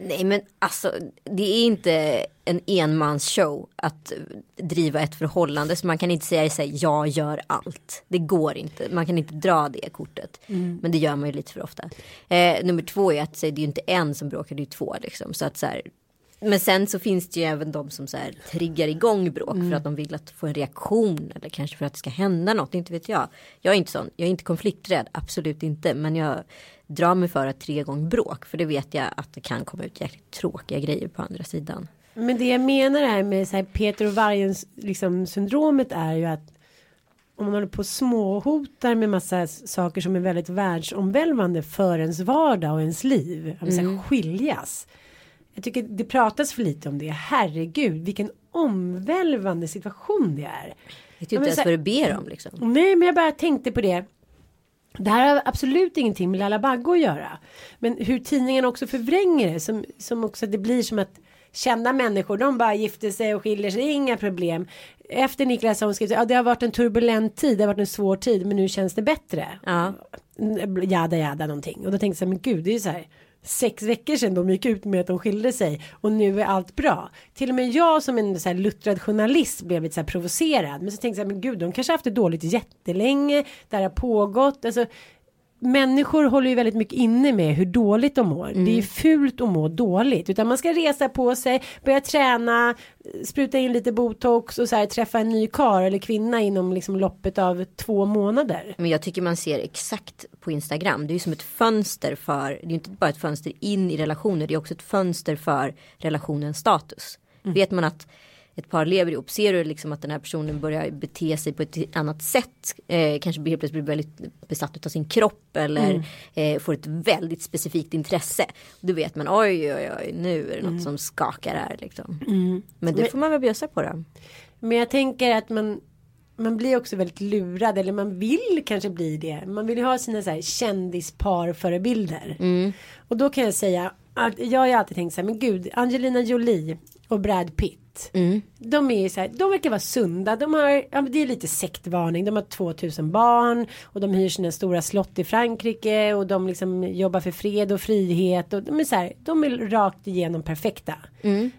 Nej men alltså det är inte en enmansshow att driva ett förhållande. Så man kan inte säga här, jag gör allt. Det går inte. Man kan inte dra det kortet. Men det gör man ju lite för ofta. Eh, nummer två är att så, det är ju inte en som bråkar, det är två liksom. Så att så här, men sen så finns det ju även de som så här triggar igång bråk för att de vill att få en reaktion eller kanske för att det ska hända något, inte vet jag. Jag är inte sån, jag är inte konflikträdd, absolut inte, men jag drar mig för att tre gånger bråk för det vet jag att det kan komma ut jäkligt tråkiga grejer på andra sidan. Men det jag menar här med så här Peter och vargens liksom syndromet är ju att om man håller på och småhotar med massa saker som är väldigt världsomvälvande för ens vardag och ens liv. Alltså mm. skiljas. Jag tycker det pratas för lite om det. Herregud vilken omvälvande situation det är. Vet ju Ja, inte ens vad du ber om liksom. Nej men jag bara tänkte på det. Det här har absolut ingenting med Lalla Bagge att göra. Men hur tidningen också förvränger det. Som, som också det blir som att kända människor. De bara gifter sig och skiljer sig. Inga problem. Efter Niklas Holm skrev. Ja det har varit en turbulent tid. Det har varit en svår tid. Men nu känns det bättre. Ja. Jada jada någonting. Och då tänkte jag men gud det är ju så här. Sex veckor sedan de gick ut med att de skilde sig och nu är allt bra. Till och med jag som en så här luttrad journalist blev lite så här provocerad. Men så tänkte jag, men gud de kanske har haft det dåligt jättelänge. Det här har pågått. Alltså, människor håller ju väldigt mycket inne med hur dåligt de mår. Det är ju fult att må dåligt. Utan man ska resa på sig, börja träna, spruta in lite botox och så här, träffa en ny kar eller kvinna inom liksom loppet av två månader. Men jag tycker man ser exakt på Instagram. Det är ju som ett fönster för, det är ju inte bara ett fönster in i relationer. Det är också ett fönster för relationens status. Vet man att ett par lever ihop, ser du liksom att den här personen börjar bete sig på ett annat sätt. Eh, kanske helt plötsligt blir väldigt besatt av sin kropp eller eh, får ett väldigt specifikt intresse. Då vet man oj oj oj nu är det något som skakar här liksom. Men det Men- får man väl bjussa på då. Men jag tänker att man man blir också väldigt lurad eller man vill kanske bli det. Man vill ju ha sina så här kändisparförebilder. Och då kan jag säga att jag har alltid tänkt så här, men gud, Angelina Jolie och Brad Pitt. De är så här, de verkar vara sunda. De har, ja, det är lite sektvarning. De har 2000 barn och de hyr sina stora slott i Frankrike och de liksom jobbar för fred och frihet och de är så här, de är rakt igenom perfekta.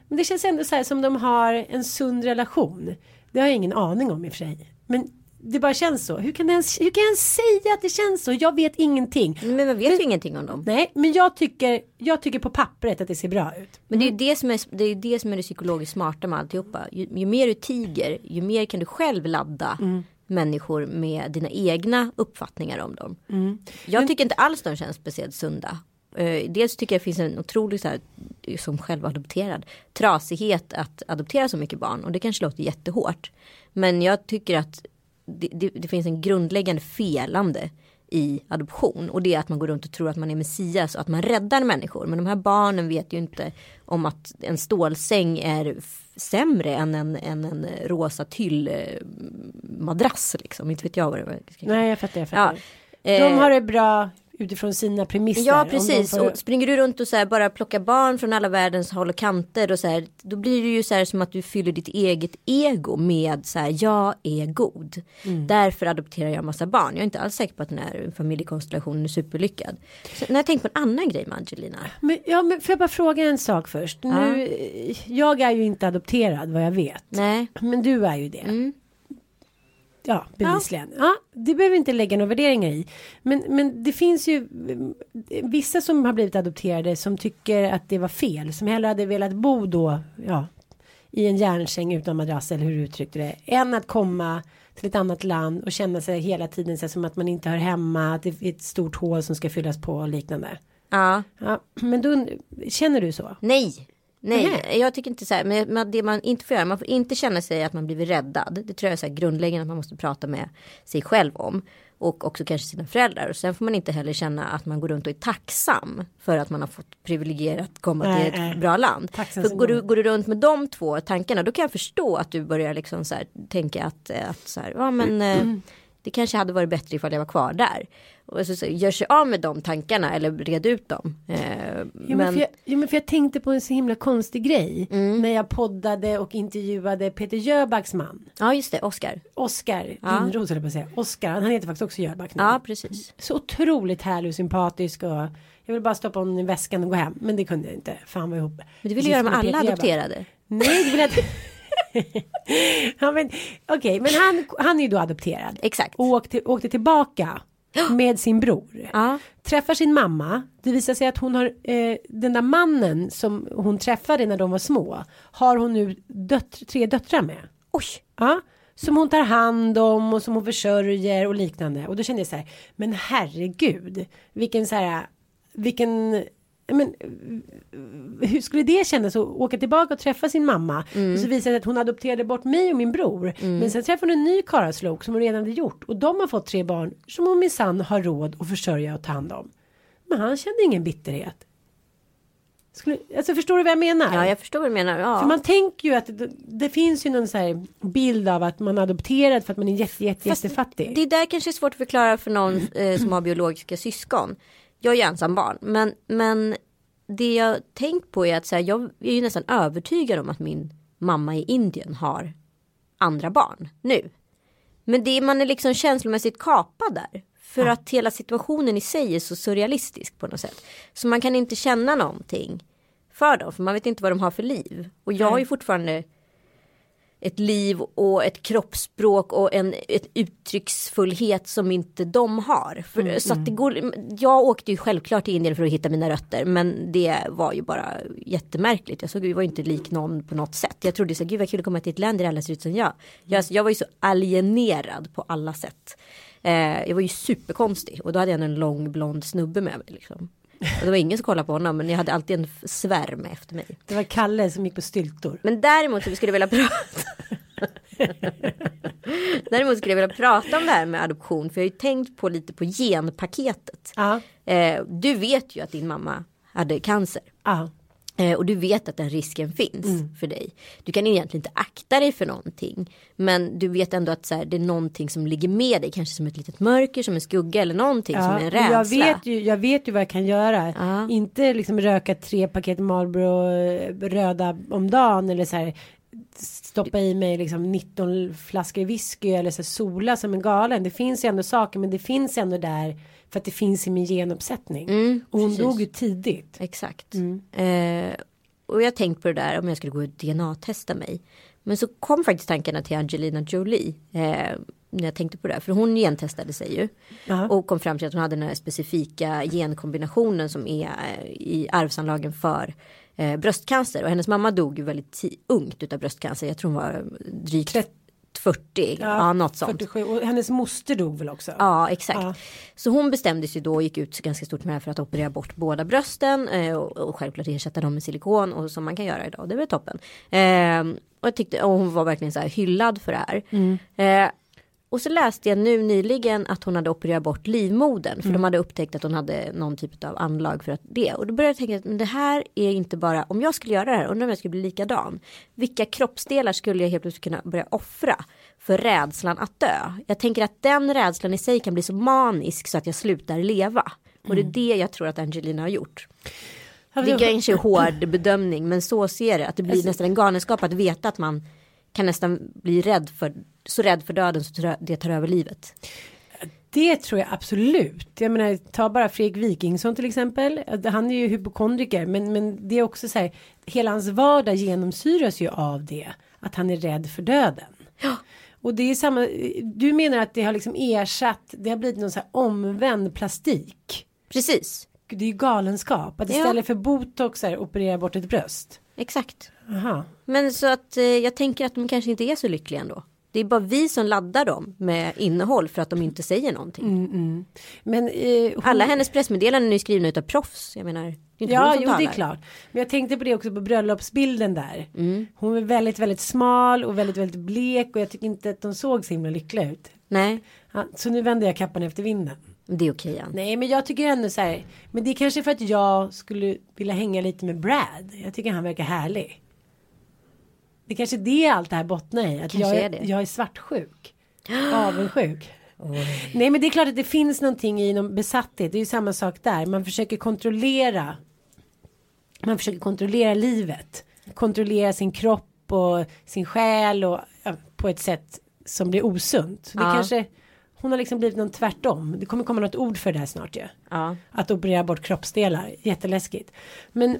Men det känns ändå så här som de har en sund relation. Det har jag ingen aning om i och för sig. Men det bara känns så. Hur kan, det ens, hur kan jag ens säga att det känns så? Jag vet ingenting. Men man vet ju ingenting om dem. Nej, men jag tycker, jag tycker på pappret att det ser bra ut. Men det är ju det som är det, är det, som är det psykologiskt smarta med alltihopa. Ju, ju mer du tiger, ju mer kan du själv ladda människor med dina egna uppfattningar om dem. Jag tycker inte alls de känns speciellt sunda. Eh, dels tycker jag det finns en otrolig så här, som självadopterad trasighet att adoptera så mycket barn och det kanske låter jättehårt. Men jag tycker att det, det, det finns en grundläggande felande i adoption och det är att man går runt och tror att man är Messias och att man räddar människor. Men de här barnen vet ju inte om att en stålsäng är sämre än en, än en rosa tyllmadrass liksom. Inte vet jag vad det var. Nej, jag fattar. Jag Ja, fattar. eh, De har det bra utifrån sina premisser. Ja precis får- och springer du runt och så här bara plockar barn från alla världens håll och kanter och så här då blir det ju så här som att du fyller ditt eget ego med så här jag är god. Mm. Därför adopterar jag massa barn. Jag är inte alls säker på att den här familjekonstellationen är superlyckad. Så när jag tänker på en annan grej med Angelina. Men, ja, men får jag bara fråga en sak först? Nu, jag är ju inte adopterad vad jag vet. Nej. Men du är ju det. Mm. Ja, bevisligen. Ja. det behöver vi inte lägga några värderingar i. Men, men det finns ju mm, vissa som har blivit adopterade som tycker att det var fel. Som hellre hade velat bo då, ja, i en järnsäng utan madrass eller hur du uttryckte det. Än att komma till ett annat land och känna sig hela tiden så som att man inte hör hemma, att det är ett stort hål som ska fyllas på och liknande. Ja. Ja, men då känner du så? Nej. Nej, Nej. jag tycker inte så här. Men det man inte får göra, man får inte känna sig att man blivit räddad. Det tror jag är så här grundläggande att man måste prata med sig själv om. Och också kanske sina föräldrar. Och sen får man inte heller känna att man går runt och är tacksam för att man har fått privilegierat komma Nej, till ett nej. bra land. Tacksam För går du, går du runt med de två tankarna då kan jag förstå att du börjar liksom så här, tänka att, att så här, ja men eh, det kanske hade varit bättre ifall jag var kvar där. Och så, så gör sig av med de tankarna eller red ut dem. Eh, Jo men, men, för jag, jo men för jag tänkte på en så himla konstig grej. Mm. När jag poddade och intervjuade Peter Jöbacks man. ja just det, Oscar. Oskar Ja. Lindros höll jag på att säga. Oskar, han heter faktiskt också Jöback nu. Ja precis. Så otroligt härlig och sympatisk och jag vill bara stoppa honom i väskan och gå hem. Men det kunde jag inte. För han var ihop. Men du vill Precis göra med alla Peter Jöback. adopterade. Nej, det vill jag inte. [LAUGHS] ja, men okej, men han, han är ju då adopterad. Exakt. Och åkte, åkte tillbaka med sin bror. Ja. Träffar sin mamma. Det visar sig att hon har eh, den där mannen som hon träffade när de var små. Har hon nu dött, tre döttrar med. Oj. Ja, som hon tar hand om och som hon försörjer och liknande. Och då kände jag så här, men herregud, vilken så här, vilken, men hur skulle det kännas att åka tillbaka och träffa sin mamma? Och så visade det att hon adopterade bort mig och min bror. Men sen träffade hon en ny karlslok som hon redan hade gjort. Och de har fått tre barn som hon minsann har råd att försörja och ta hand om. Men han kände ingen bitterhet. Skulle, alltså förstår du vad jag menar? Ja jag förstår vad du menar. Ja. För man tänker ju att det, det finns ju någon så bild av att man är adopterad för att man är jätte, jätte, Fast jättefattig. Det där kanske är svårt att förklara för någon [CLEARS THROAT] eh, som har biologiska syskon. Jag är ju ensam barn. Men, men det jag tänkt på är att så här, jag är ju nästan övertygad om att min mamma i Indien har andra barn nu. Men det, man är liksom känslomässigt kapad där. För att hela situationen i sig är så surrealistisk på något sätt. Så man kan inte känna någonting för dem. För man vet inte vad de har för liv. Och jag har ju fortfarande ett liv och ett kroppsspråk och en ett uttrycksfullhet som inte de har. För, så att det går, jag åkte ju självklart till Indien för att hitta mina rötter men det var ju bara jättemärkligt. Jag såg jag var ju inte lik någon på något sätt. Jag trodde så gud vad kul att komma till ett land där alla ser ut som jag. Jag, jag var ju så alienerad på alla sätt. Eh, jag var ju superkonstig och då hade jag en lång blond snubbe med mig. Liksom. Och det var ingen som kollade på honom men jag hade alltid en svärm efter mig. Det var Kalle som gick på styltor. Men däremot så skulle jag vilja prata. [LAUGHS] däremot skulle jag vilja prata om det här med adoption. För jag har ju tänkt på lite på genpaketet. Ja, Eh, du vet ju att din mamma hade cancer. ja. Eh, och du vet att den risken finns för dig. Du kan egentligen inte akta dig för någonting. Men du vet ändå att så här, det är någonting som ligger med dig. Kanske som ett litet mörker, som en skugga eller någonting som är en rädsla. jag, vet ju, jag vet ju vad jag kan göra. Ja. Inte liksom röka tre paket Marlboro eh, röda om dagen eller så här stoppa i mig liksom 19 flaskor whisky eller så här, sola som en galen. Det finns ju ändå saker men det finns ändå där för att det finns i min genuppsättning. Mm, och hon precis. dog ju tidigt. Exakt. Mm. Eh, och jag har tänkt på det där om jag skulle gå och DNA-testa mig. Men så kom faktiskt tankarna till Angelina Jolie. Eh, när jag tänkte på det. här. För hon gentestade sig ju. Ja. Och kom fram till att hon hade den här specifika genkombinationen som är eh, i arvsanlagen för eh, bröstcancer. Och hennes mamma dog ju väldigt ungt utav bröstcancer. Jag tror hon var drygt Tret- 40. Ja, något sånt. 47 och hennes moster dog väl också. Ja, exakt. Ja. Så hon bestämde sig då och gick ut ganska stort med det här för att operera bort båda brösten eh, och, och självklart ersätta dem med silikon och som man kan göra idag. Det var toppen. Eh, och jag tyckte, och hon var verkligen så här hyllad för det här. Eh, och så läste jag nu nyligen att hon hade opererat bort livmodern. För de hade upptäckt att hon hade någon typ av anlag för att det. Och då började jag tänka att men det här är inte bara, om jag skulle göra det här, undrar om jag skulle bli likadan. Vilka kroppsdelar skulle jag helt plötsligt kunna börja offra för rädslan att dö? Jag tänker att den rädslan i sig kan bli så manisk så att jag slutar leva. Och det är det jag tror att Angelina har gjort. Det det- kanske är hård bedömning men så ser det. Att det blir nästan en galenskap att veta att man kan nästan bli rädd för, så rädd för döden så det tar över livet. Det tror jag absolut. Jag menar, ta bara Fredrik Wikingsson till exempel. Han är ju hypokondriker, men, men det är också så här, hela hans vardag genomsyras ju av det. Att han är rädd för döden. Och det är samma, du menar att det har liksom ersatt, det har blivit någon så här omvänd plastik. Precis. Det är ju galenskap. Att Ja. istället för botox här, operera bort ett bröst. Exakt. Aha. Men så att eh, jag tänker att de kanske inte är så lyckliga ändå. Det är bara vi som laddar dem med innehåll för att de inte säger någonting. Mm, Men, eh, hon... Alla hennes pressmeddelanden är skrivna utav proffs. Jag menar, det är inte hon Ja, som jo det är talar. klart. Men jag tänkte på det också på bröllopsbilden där. Mm. Hon är väldigt, väldigt smal och väldigt, väldigt blek och jag tycker inte att de såg så himla lyckliga ut. Nej, Ja, så nu vänder jag kappan efter vinden. Det är okej Ann. Nej, men jag tycker ändå så här. Men det är kanske för att jag skulle vilja hänga lite med Brad. Jag tycker han verkar härlig. Det är kanske det allt det här bottnar i. Att jag, är det. jag är svartsjuk. [GASPS] Avundsjuk. Nej men det är klart att det finns någonting i någon besatthet. Det är ju samma sak där. Man försöker kontrollera. Man försöker kontrollera livet. Kontrollera sin kropp och sin själ och ja, på ett sätt som blir osunt. Det Ja. kanske. Hon har liksom blivit någon tvärtom. Det kommer komma något ord för det här snart ju. Ja. Att operera bort kroppsdelar. Jätteläskigt. Men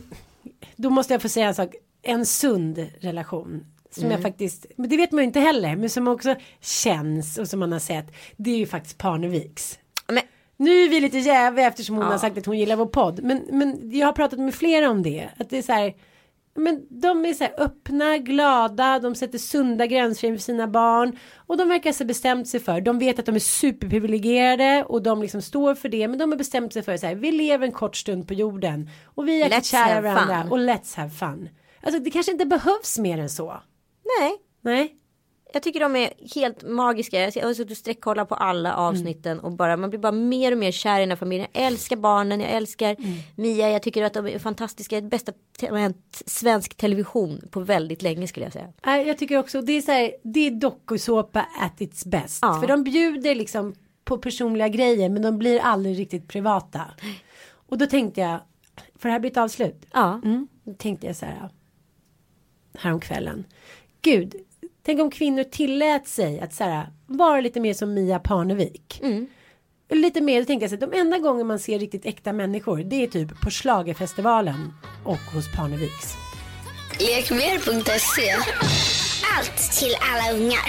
då måste jag få säga en sak. En sund relation. Som Mm. jag faktiskt, men det vet man ju inte heller. Men som också känns och som man har sett. Det är ju faktiskt Parneviks. Men, Nu är vi lite jäviga eftersom hon Ja. har sagt att hon gillar vår podd. Men, men jag har pratat med flera om det. Att det är så här. Men de är så här öppna, glada, de sätter sunda gränser inför sina barn. Och de verkar ha bestämt sig för, de vet att de är superprivilegierade och de liksom står för det. Men de har bestämt sig för så här, vi lever en kort stund på jorden. Och vi är kära varandra fun. och let's have fun. Alltså det kanske inte behövs mer än så. nej, Nej. Jag tycker de är helt magiska. Jag har suttit och sträckkollat på alla avsnitten och bara man blir bara mer och mer kär i den här familjen. Jag älskar barnen, jag älskar Mia, jag tycker att de är fantastiska. Det bästa te- svensk television på väldigt länge skulle jag säga. Jag tycker också det är så här, det är dokusåpa at its best. Ja. För de bjuder liksom på personliga grejer men de blir aldrig riktigt privata. Och då tänkte jag, för det här blir ett avslut. Ja, Mm, då tänkte jag så här häromkvällen. Gud, tänk om kvinnor tillät sig att så här, vara lite mer som Mia Parnevik. Lite mer, då tänkte jag så här, de enda gånger man ser riktigt äkta människor det är typ på Schlagerfestivalen och hos Parneviks. Lekmer.se Allt till alla ungar.